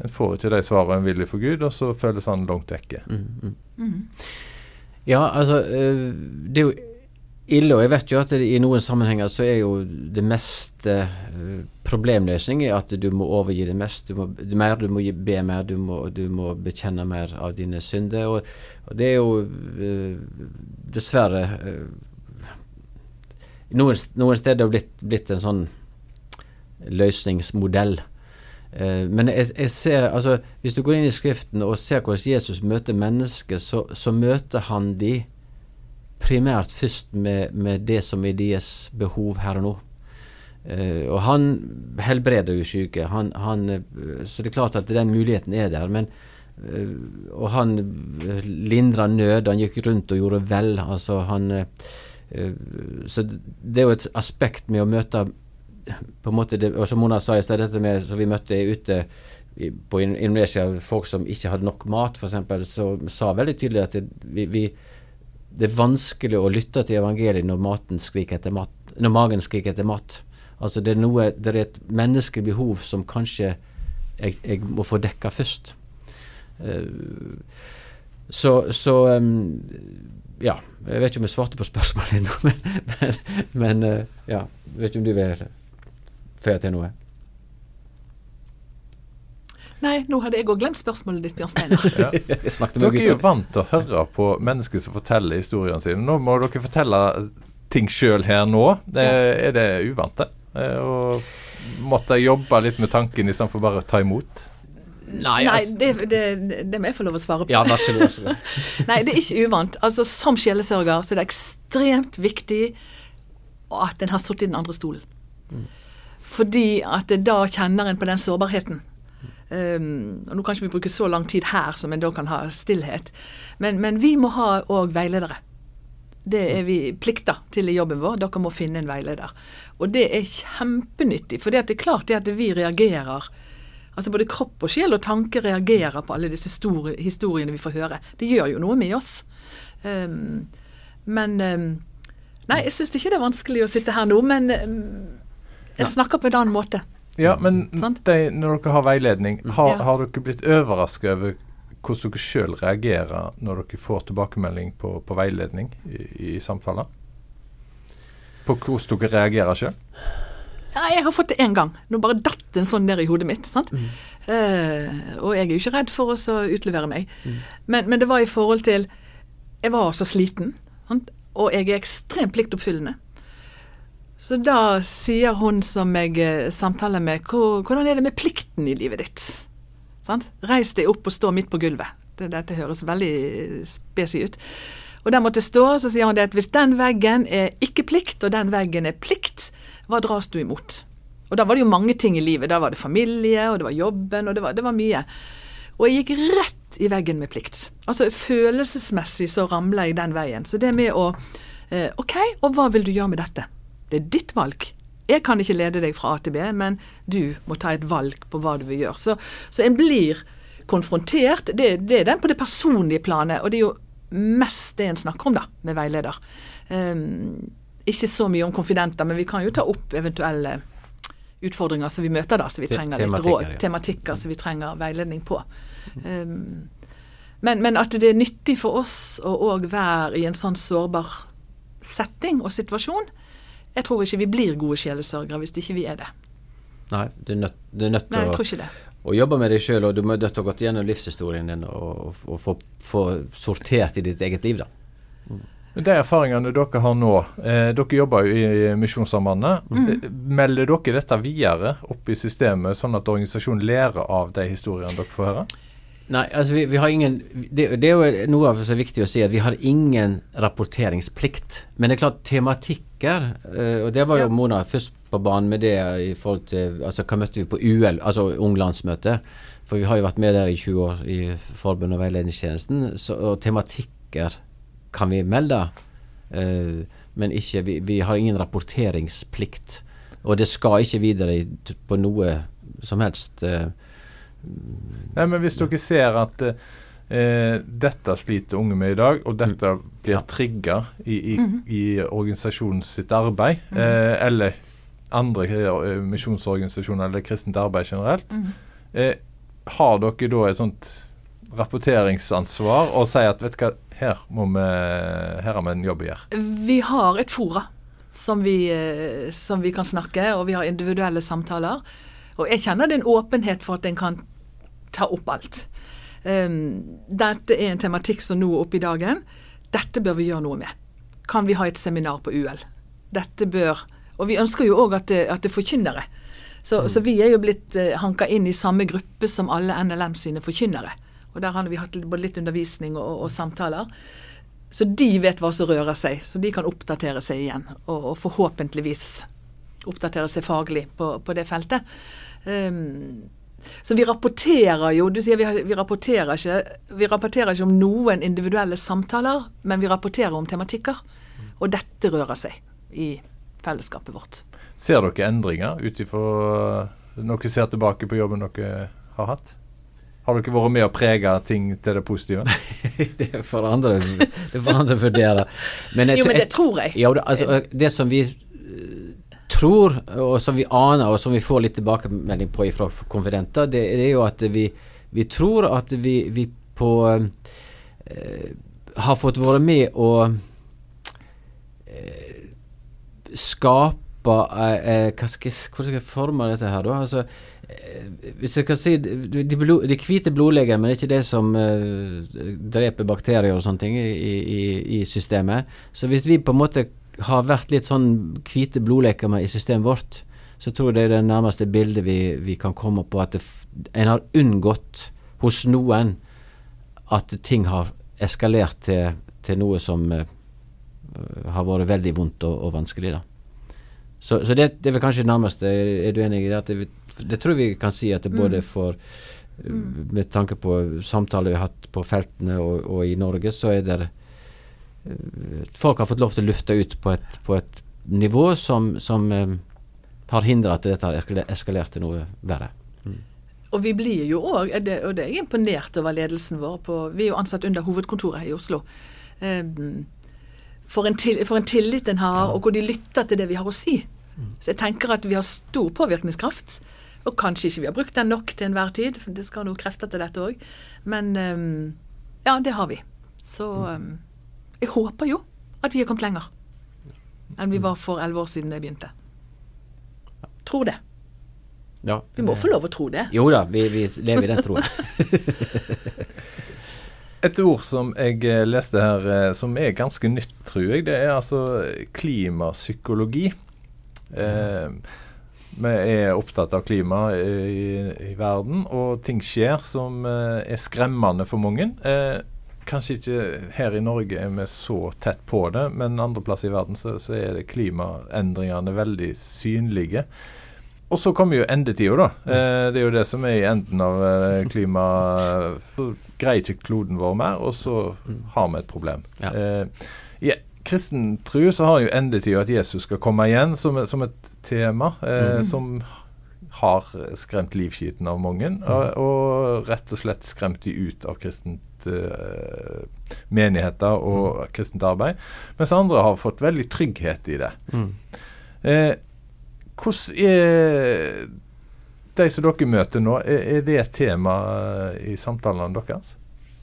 en får ikke de svarene en vil for Gud, og så føles han langt vekke. Mm, mm. Mm. Ja, altså eh, Det er jo ille, og jeg vet jo at det, i noen sammenhenger så er jo det meste eh, problemløsning at du må overgi det mest. Du må, mer, du må be mer, du må, du må bekjenne mer av dine synder. Og, og det er jo eh, dessverre eh, noen, noen steder blitt, blitt en sånn løsningsmodell. Men jeg, jeg ser, altså, hvis du går inn i Skriften og ser hvordan Jesus møter mennesker, så, så møter han de primært først med, med det som er deres behov her og nå. Uh, og han helbreder jo syke, han, han, eh, så det er klart at den muligheten er der. men uh, og han lindra nød, han gikk rundt og gjorde vel. altså han eh, Så det er jo et aspekt med å møte på en måte det, og som Mona sa i sted, dette med som vi møtte ute i, på Indonesia, folk som ikke hadde nok mat, f.eks., så sa veldig tydelig at det, vi, vi, det er vanskelig å lytte til evangeliet når, maten skriker etter mat, når magen skriker etter mat. Altså det er noe, det er et menneskelig behov som kanskje jeg, jeg må få dekka først. Eh, så, så ja. Jeg vet ikke om jeg svarte på spørsmålet ennå, men, men, men eh, ja. Jeg vet ikke om du vil føye til noe? Nei, nå hadde jeg òg glemt spørsmålet ditt, Bjørn Steinar. Ja. Jeg Dere er jo vant til å høre på mennesker som forteller historiene sine. Nå må dere fortelle ting sjøl her nå. Det, er det uvant, det? Eh, Og måtte jobbe litt med tanken istedenfor bare å ta imot? Nei, Nei, altså, det, det, det må jeg få lov å svare på. Ja, vær så god. Nei, det er ikke uvant. Altså, Som sjelesørger så er det ekstremt viktig at en har sittet i den andre stolen. Fordi at da kjenner en på den sårbarheten. Um, og Nå kan ikke vi bruke så lang tid her som en da kan ha stillhet, men, men vi må ha òg veiledere. Det er vi plikta til i jobben vår. Dere må finne en veileder. Og det er kjempenyttig, for det er klart det at vi reagerer Altså Både kropp og sjel og tanke reagerer på alle disse store historiene vi får høre. Det gjør jo noe med oss. Um, men um, Nei, jeg syns ikke det er vanskelig å sitte her nå, men jeg snakker på en annen måte. Ja, men de, når dere har veiledning, har, Ja. har dere blitt overrasket over hvordan dere sjøl reagerer når dere får tilbakemelding på, på veiledning i, i samtaler? På hvordan dere reagerer sjøl? Nei, jeg har fått det én gang. Nå bare datt en sånn ned i hodet mitt. sant? Eh, og jeg er jo ikke redd for å så utlevere meg. Men, men det var i forhold til Jeg var så sliten, sant? og jeg er ekstremt pliktoppfyllende. Så da sier hun som jeg eh, samtaler med, hvordan er det med plikten i livet ditt? Sant? Reis deg opp og stå midt på gulvet. Det, dette høres veldig spesi ut. Og der måtte jeg stå, så sier hun det at hvis den veggen er ikke plikt, og den veggen er plikt, hva dras du imot? Og da var det jo mange ting i livet. Da var det familie, og det var jobben, og det var, det var mye. Og jeg gikk rett i veggen med plikt. Altså følelsesmessig så ramla jeg den veien. Så det med å eh, OK, og hva vil du gjøre med dette? Det er ditt valg. Jeg kan ikke lede deg fra A til B, men du må ta et valg på hva du vil gjøre. Så, så en blir konfrontert. Det, det er den på det personlige planet, og det er jo mest det en snakker om da, med veileder. Um, ikke så mye om konfidenter, men vi kan jo ta opp eventuelle utfordringer som vi møter da, så vi trenger litt råd, tematikker som vi trenger veiledning på. Um, men, men at det er nyttig for oss å òg være i en sånn sårbar setting og situasjon, jeg tror ikke vi blir gode sjelesørgere hvis ikke vi er det. Nei, du er nødt, du er nødt Nei, jeg tror ikke det. å jobbe med deg sjøl, og du må nødt til å gå gjennom livshistorien din og, og, og få, få sortert i ditt eget liv, da. Mm. De erfaringene dere har nå, eh, dere jobber jo i Misjonssambandet. Mm. Melder dere dette videre opp i systemet, sånn at organisasjonen lærer av de historiene dere får høre? Nei, altså vi, vi har ingen det, det er jo noe av det som er viktig å si, at vi har ingen rapporteringsplikt. Men det er klart, tematikker, eh, og det var jo Ja. Mona først på banen med det i forhold til Altså, hva møtte vi på UL, altså unglandsmøte? For vi har jo vært med der i 20 år i forbund og veiledningstjenesten. Så, og tematikker kan vi melde. uh, men ikke, vi, vi, har ingen rapporteringsplikt. Og det skal ikke videre på noe som helst. Eh, Nei, men Hvis dere ser at eh, dette sliter unge med i dag, og dette mm. blir trigga i, i, mm -hmm. i organisasjonen sitt arbeid, mm -hmm. eh, eller andre eh, misjonsorganisasjoner eller kristent arbeid generelt, -hmm. eh, har dere da et sånt rapporteringsansvar og sier at vet du hva, her, må vi, her har vi en jobb å gjøre? Vi har et fora som vi, eh, som vi kan snakke, og vi har individuelle samtaler. Og jeg kjenner det er en åpenhet for at en kan ta opp alt. Um, dette er en tematikk som nå er oppe i dagen. Dette bør vi gjøre noe med. Kan vi ha et seminar på UL? Dette bør Og vi ønsker jo òg at, det, at det forkynnere. Så, mm. så, vi er jo blitt uh, hanka inn i samme gruppe som alle NLM sine forkynnere. Og der har vi hatt både litt undervisning og, og, samtaler. Så de vet hva som rører seg, så de kan oppdatere seg igjen. Og, og forhåpentligvis oppdatere seg faglig på, på det feltet. Um, så vi rapporterer jo Du sier vi, vi, rapporterer ikke, vi rapporterer ikke om noen individuelle samtaler, men vi rapporterer om tematikker. Og dette rører seg i fellesskapet vårt. Ser dere endringer ut ifra når dere ser tilbake på jobben dere har hatt? Har dere vært med å prege ting til det positive? det får andre, det vurdere. Men jeg, jo, men det tror jeg. Ja, altså, det som vi tror, og som vi aner, og som vi får litt tilbakemelding på fra konfidenter, det, det, er jo at vi, vi tror at vi, vi på eh, har fått være med å eh, skape eh, Hva skal, hvordan skal jeg forme dette her, da? Altså, eh, hvis jeg kan si De, blod, de hvite blodleger, men ikke det som uh, dreper bakterier og sånne ting i, i, i, systemet. Så hvis vi på en måte har vært litt sånn hvite blodleker med i systemet vårt, så tror jeg det er det nærmeste bildet vi, vi kan komme på at det, en har unngått hos noen at ting har eskalert til, til noe som uh, har vært veldig vondt og, og vanskelig. da. Så, så det, det, er vel kanskje det nærmeste. Er du enig i det? Det, det tror vi kan si at det både mm. for mm. Med tanke på samtaler vi har hatt på feltene og, og i Norge, så er det folk har fått lov til å lufte ut på et, på et nivå som, som eh, har hindra at dette har eskalert til noe verre. Mm. Og vi blir jo òg, og det er jeg imponert over ledelsen vår på Vi er jo ansatt under hovedkontoret i Oslo. Um, for, en til, for, en tillit en har, ja. og hvor de lytter til det vi har å si. Mm. Så jeg tenker at vi har stor påvirkningskraft. Og kanskje ikke vi har brukt den nok til enhver tid, for det skal noe krefter til dette òg. Men um, ja, det har vi. Så um, jeg håper jo at vi har kommet lenger enn vi var for elleve år siden det begynte. Tror det. Ja, vi må det. få lov å tro det. Jo da, vi, vi lever i den troen. Et ord som jeg eh, leste her, eh, som er ganske nytt, tror jeg, det er altså klimapsykologi. Eh, vi er opptatt av klima i, i, verden, og ting skjer som eh, er skremmende for mange. Eh, kanskje ikke her i Norge er vi så tett på det, men andre plasser i verden så, så er det klimaendringene veldig synlige. Og så kommer jo endetida, da. Mm. Eh, det er jo det som er i enden av eh, klima... Så greier ikke kloden vår mer, og så mm. har vi et problem. Ja. Eh, I kristen tro så har jo endetida at Jesus skal komme igjen som, som et tema eh, mm. som har skremt livskiten av mange, mm. og, og, rett og slett skremt de ut av kristen menigheter og mm. kristent arbeid. Mens andre har fått veldig trygghet i det. Mm. Eh, hvordan er de som dere møter nå, er, er det et tema i samtalene deres?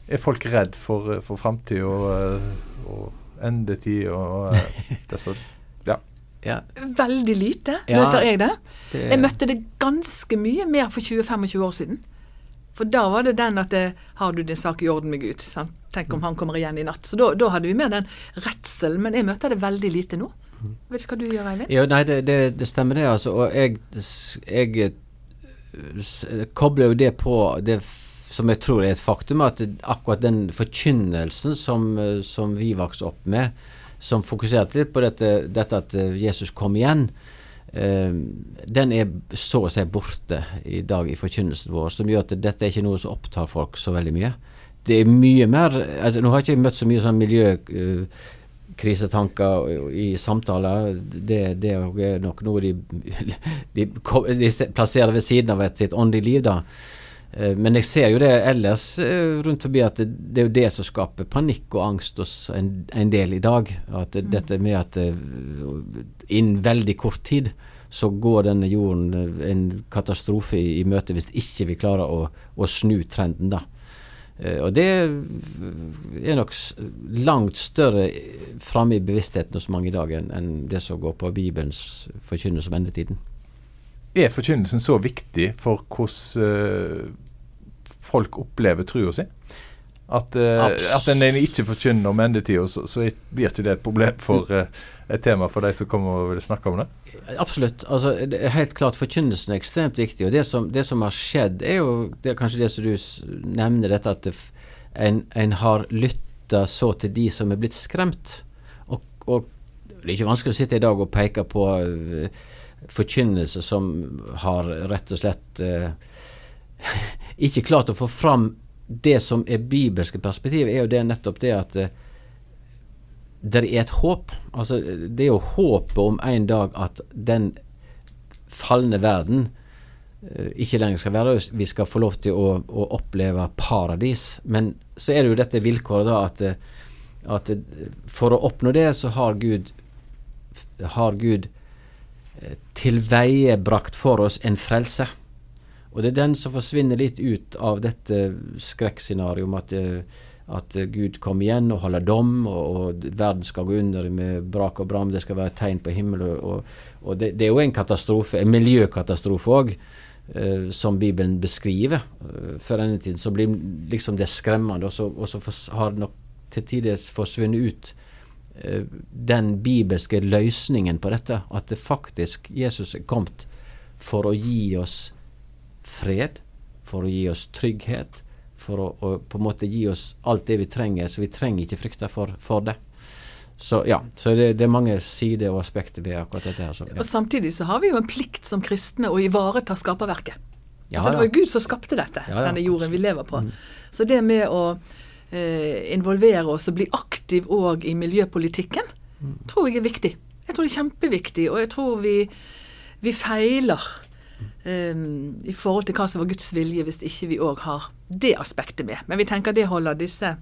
Er folk redd for, for framtid og, og endetid og disse ja. ja. Veldig lite møter jeg det. det. Jeg møtte det ganske mye mer for 20-25 år siden. For da var det den at det, eh, Har du din sak i orden med Gud? Sant? Tenk om mm. han kommer igjen i natt. Så da, da hadde vi mer den redselen. Men jeg møter det veldig lite nå. Mm. Vet ikke hva du gjør, Eivind? Ja, nei, det, det, det, stemmer det, altså. Og jeg, jeg eh, kobler jo det på det som jeg tror er et faktum, at akkurat den forkynnelsen som, eh, som vi vokste opp med, som fokuserte litt på dette, dette at Jesus kom igjen, den er så å si borte i dag i forkynnelsen vår, som gjør at dette er ikke noe som opptar folk så veldig mye. det er mye mer altså Nå har ikke møtt så mye sånn miljøkrisetanker i samtaler. Det, det er nok noe de, de, de plasserer ved siden av et sitt åndelige liv, da. Eh, men jeg ser jo det ellers eh, rundt forbi at det, det, er jo det som skaper panikk og angst hos en, en del i dag. At det, mm. dette med at eh, innen veldig kort tid så går denne jorden en katastrofe i, i møte hvis ikke vi klarer å, å snu trenden, da. Og det er nok langt større framme i bevisstheten hos mange i dag enn, enn det som går på Bibelens forkynnelse om endetiden. Er forkynnelsen så viktig for hvordan folk opplever trua si. At, uh, at en ikke forkynner om endetida, så, så blir ikke det et problem for uh, et tema for de som kommer og vil snakke om det? Absolutt. altså det Helt klart forkynnelsen er ekstremt viktig. og Det som, det som har skjedd, er jo det er kanskje det som du nevner, dette at en, en har lytta så til de som er blitt skremt. Og, og, det er ikke vanskelig å sitte i dag og peke på uh, forkynnelse som har rett og slett uh, ikke klart å få fram det som er bibelske perspektiv, er jo det nettopp det at uh, det er et håp. Altså, det er jo håpet om en dag at den falne verden uh, ikke lenger skal være. Vi skal få lov til å, å, oppleve paradis. Men så er det jo dette vilkåret da at, uh, at for å oppnå det, så har Gud har Gud tilveiebrakt for oss en frelse. Og det er den som forsvinner litt ut av dette skrekkscenarioet om at, eh, at Gud kommer igjen og holder dom, og, og, verden skal gå under med brak og bram, det skal være tegn på himmelen. Og, og det, det, er jo en katastrofe, en miljøkatastrofe òg, Uh, som Bibelen beskriver. Uh, før denne tiden så blir liksom det skremmende, og så, og så har det nok til tider forsvunnet ut uh, den bibelske løsningen på dette. At det faktisk Jesus er kommet for å gi oss fred, for å gi oss trygghet, for å, å, på en måte gi oss alt det vi trenger, så vi trenger ikke frykte for, for det. Så ja, så det, det, er mange sider og aspekter ved akkurat dette. her. Så, ja. Og Samtidig så har vi jo en plikt som kristne å ivareta skaperverket. Ja, altså, det var jo Gud som skapte dette, ja, denne jorden vi lever på. Mm. Så det med å eh, involvere oss og bli aktiv òg i miljøpolitikken, mm. tror jeg er viktig. Jeg tror det er kjempeviktig, og jeg tror vi, vi feiler um, i forhold til hva som var Guds vilje, hvis ikke vi òg har det aspektet med. Men vi tenker det holder disse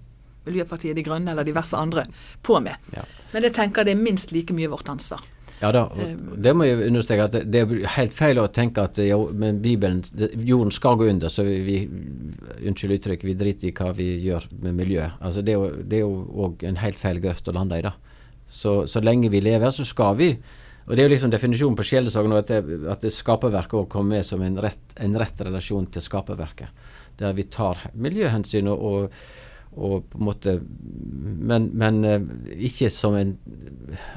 Miljøpartiet De Grønne eller diverse andre på med. Ja. Men jeg tenker det er minst like mye vårt ansvar. Ja da, ehm. det må jeg understreke. at Det er helt feil å tenke at jo, men Bibelen, jorden skal gå under, så vi, unnskyld uttrykk, vi driter i hva vi gjør med miljøet. Altså Det er jo òg en helt feil grøft å lande i. da. Så, så lenge vi lever, så skal vi og Det er jo liksom definisjonen på sjelesorg nå, at, det, at det skaperverket òg kommer med som en rett, en rett, relasjon til skaperverket. Der vi tar miljøhensyn og, og, og på en måte men, men, eh, ikke som en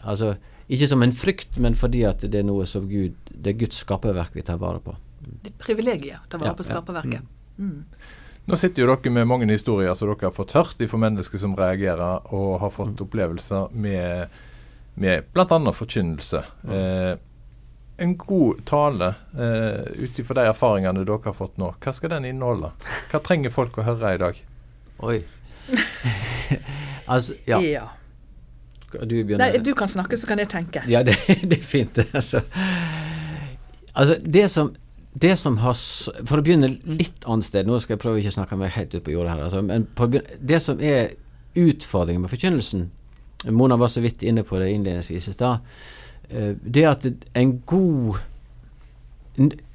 Altså ikke som en frykt, men fordi at det er noe som Gud Det er Guds skaperverk vi tar vare på. Det er privilegiet å ta vare ja, på skaperverket. Ja. Mm. Mm. Nå sitter jo dere med mange historier som dere har fått hørt fra mennesker som reagerer, og har fått mm. opplevelser med med bl.a. forkynnelse. Eh, en god tale eh, ut ifra de erfaringene dere har fått nå, hva skal den inneholde? Hva trenger folk å høre i dag? Oi. altså, ja. ja. Du, Nei, du kan snakke, så kan jeg tenke. Ja, det, det er fint. Altså, altså det, som, det som har For å begynne litt annet sted, nå skal jeg prøve ikke å snakke meg helt ut på jordet her, altså, men på, det som er utfordringen med forkynnelsen, Mona var så vidt inne på det innledningsvis i stad. Eh, det at en god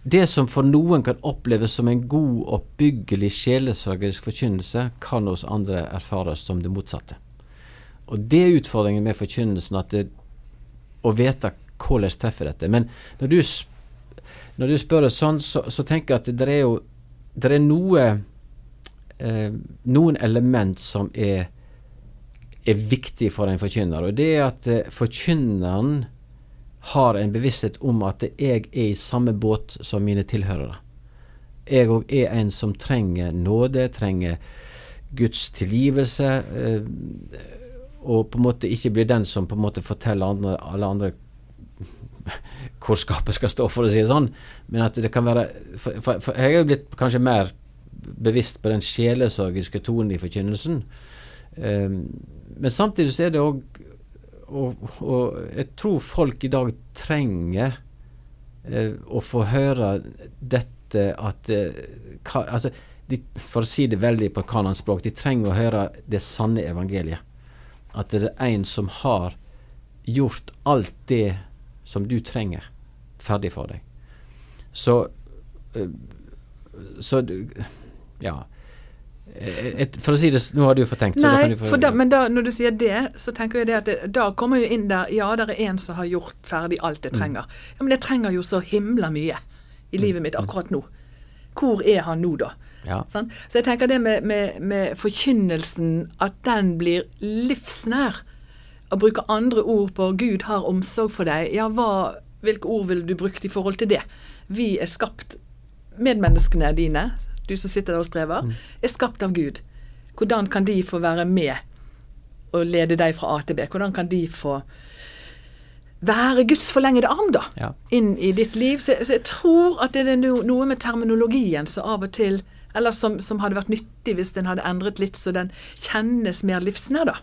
Det som for noen kan oppleves som en god, oppbyggelig sjelesorgisk forkynnelse, kan hos andre erfares som det motsatte. Og det er utfordringen med forkynnelsen, at det, å vite hvordan treffer dette. Men når du, når du spør det sånn, så, så, tenker jeg at det er jo det er noe eh, noen element som er er viktig for en forkynner. Og det er at uh, forkynneren har en bevissthet om at jeg er i samme båt som mine tilhørere. Jeg òg er en som trenger nåde, trenger Guds tilgivelse, uh, og på en måte ikke blir den som på en måte forteller andre, alle andre hvor skapet skal stå, for å si det sånn. Men at det kan være For, for, for jeg er jo blitt kanskje mer bevisst på den sjelesorgiske tonen i forkynnelsen. Um, men samtidig så er det òg og, og, jeg tror folk i dag trenger eh, å få høre dette at eh, ka, altså, de, For å si det veldig på kanonspråk, de trenger å høre det sanne evangeliet. At det er en som har gjort alt det som du trenger, ferdig for deg. Så eh, Så ja. Et, for å si det, Nå har du jo fortenkt. tenkt. Nei, for da, men da, når du sier det, så tenker jeg det at det, da kommer jo inn der Ja, det er en som har gjort ferdig alt jeg mm. trenger. Mm. Ja, Men jeg trenger jo så himla mye i livet mitt mm. akkurat nå. Hvor er han nå, da? Ja. Sånn? Så jeg tenker det med, med, med, forkynnelsen, at den blir livsnær. Å bruke andre ord på 'Gud har omsorg for deg'. Ja, hva, hvilke ord ville du brukt i forhold til det? Vi er skapt, medmenneskene dine, du som sitter der og strever, mm. er skapt av Gud. Hvordan kan de få være med og lede deg fra A til B? Hvordan kan de få være Guds forlengede arm da, ja. inn i ditt liv? Så, så, jeg tror at det er noe med terminologien som av og til Eller som, som hadde vært nyttig hvis den hadde endret litt, så den kjennes mer livsnær, da.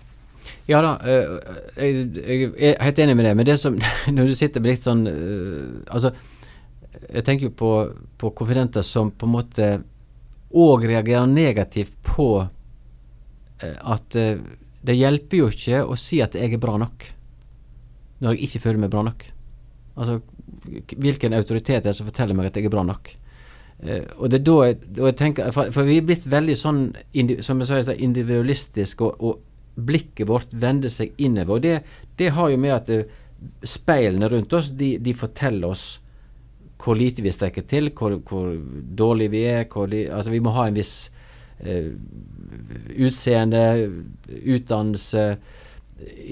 Ja da, øh, jeg, jeg, er helt enig med det. Men det som Når du sitter med litt sånn øh, Altså, jeg tenker jo på, på konfidenter som på en måte òg reagerer negativt på eh, at eh, det hjelper jo ikke å si at jeg er bra nok, når jeg ikke føler meg bra nok. Altså, hvilken autoritet er det som forteller meg at jeg er bra nok? Eh, og det er da jeg, jeg tenker for, for, vi er blitt veldig sånn, som jeg sa, individualistisk, og, og, blikket vårt vender seg innover. Og det, det har jo med at speilene rundt oss, de, de forteller oss hvor lite vi strekker til, hvor, hvor dårlig vi er. Li, altså vi må ha en viss eh, utseende, utdannelse,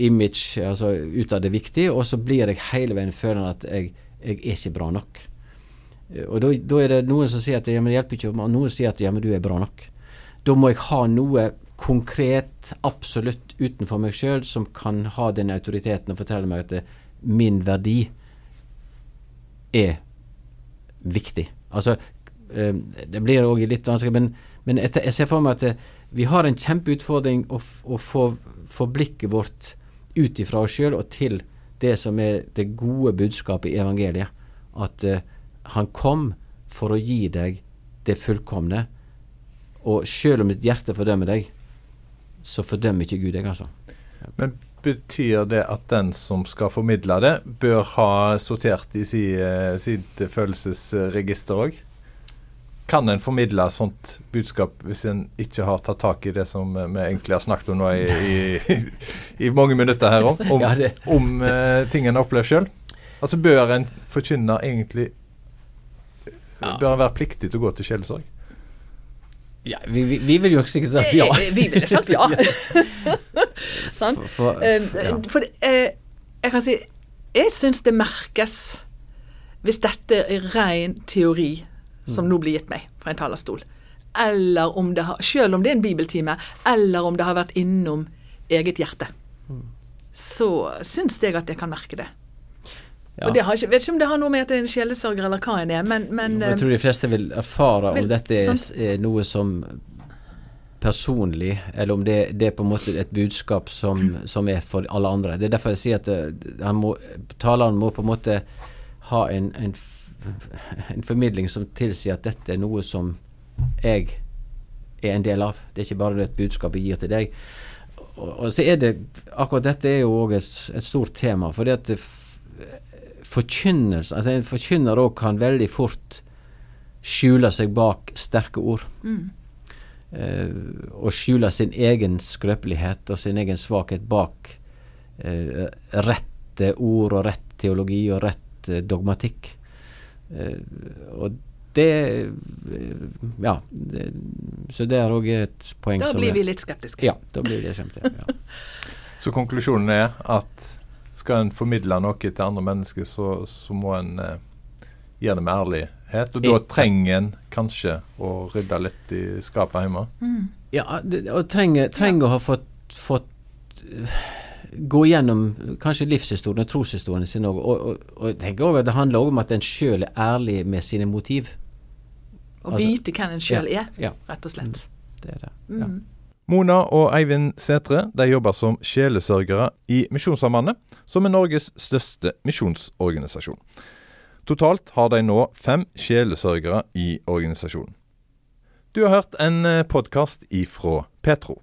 image, altså ut av det viktige, og så blir jeg hele veien følende at jeg, jeg er ikke bra nok. Og da, er det noen som sier at ja, men det hjelper ikke, om noen sier at ja, men du er bra nok. Da må jeg ha noe konkret, absolutt utenfor meg sjøl, som kan ha den autoriteten og fortelle meg at det, min verdi er viktig. Altså, eh, det blir òg litt vanskelig, men, men jeg ser for meg at eh, vi har en kjempeutfordring å, å få, få, blikket vårt ut ifra oss sjøl og til det som er det gode budskapet i evangeliet. At uh, han kom for å gi deg det fullkomne. Og sjøl om ditt hjerte fordømmer deg, så fordømmer ikke Gud deg, altså. Men betyr det at den som skal formidle det, bør ha sortert i si, eh, sitt følelsesregister òg? Kan en formidle sånt budskap hvis en ikke har tatt tak i det som vi egentlig har snakket om nå i, i, i mange minutter her om, om, ja, om uh, ting en har opplevd sjøl? Altså bør en forkynne egentlig Bør en være pliktig til å gå til sjelesorg? Ja, vi, vi, vi vil jo sikkert sagt ja. Vi vi ville sagt ja. sånn? For, for, ja. for eh, jeg kan si Jeg syns det merkes hvis dette er ren teori som mm. nå blir gitt meg fra en talerstol, eller om det har, selv om det er en bibeltime, eller om det har vært innom eget hjerte, mm. så syns jeg at jeg kan merke det. Ja. Og det har ikke, vet ikke om det har noe med at det er en sjelesørger eller hva en er, men, men Jeg tror de fleste vil erfare om dette er, er, noe som personlig, eller om det, det, er på en måte et budskap som, som, er for alle andre. Det er derfor jeg sier at eh, må, taleren må på en måte ha en, en, en, formidling som tilsier at dette er noe som jeg er en del av. Det er ikke bare et budskap jeg gir til deg. Og, og så er det Akkurat dette er jo òg et, et, stort tema. for det at det, forkynnelse altså En forkynner òg kan veldig fort skjule seg bak sterke ord. Mm. Uh, og skjule sin egen skrøpelighet og sin egen svakhet bak uh, rette ord og rett teologi og rett uh, dogmatikk. og det Ja. Det, så det er òg et poeng da som Da blir vi litt skeptiske. Ja, da blir vi skeptiske. Ja. så konklusjonen er at skal en formidle noe til andre mennesker, så, så må en eh, gjøre det med ærlighet og da trenger en kanskje å rydde litt i skapet hjemme? Mm. Ja, og trenger, trenger å ha fått, fått eh, gå gjennom kanskje livshistorien og troshistorien sin òg. Og, og, og, jeg tenker òg at det handler også om at en sjøl er ærlig med sine motiv. Å altså, vite hvem en sjøl ja, er, ja. rett og slett. Mm. Det er det, mm. ja. Mona og Eivind Sætre de jobber som sjelesørgere i Misjonssambandet, som er Norges største misjonsorganisasjon. Totalt har de nå fem sjelesørgere i organisasjonen. Du har hørt en eh, podkast ifra Petro.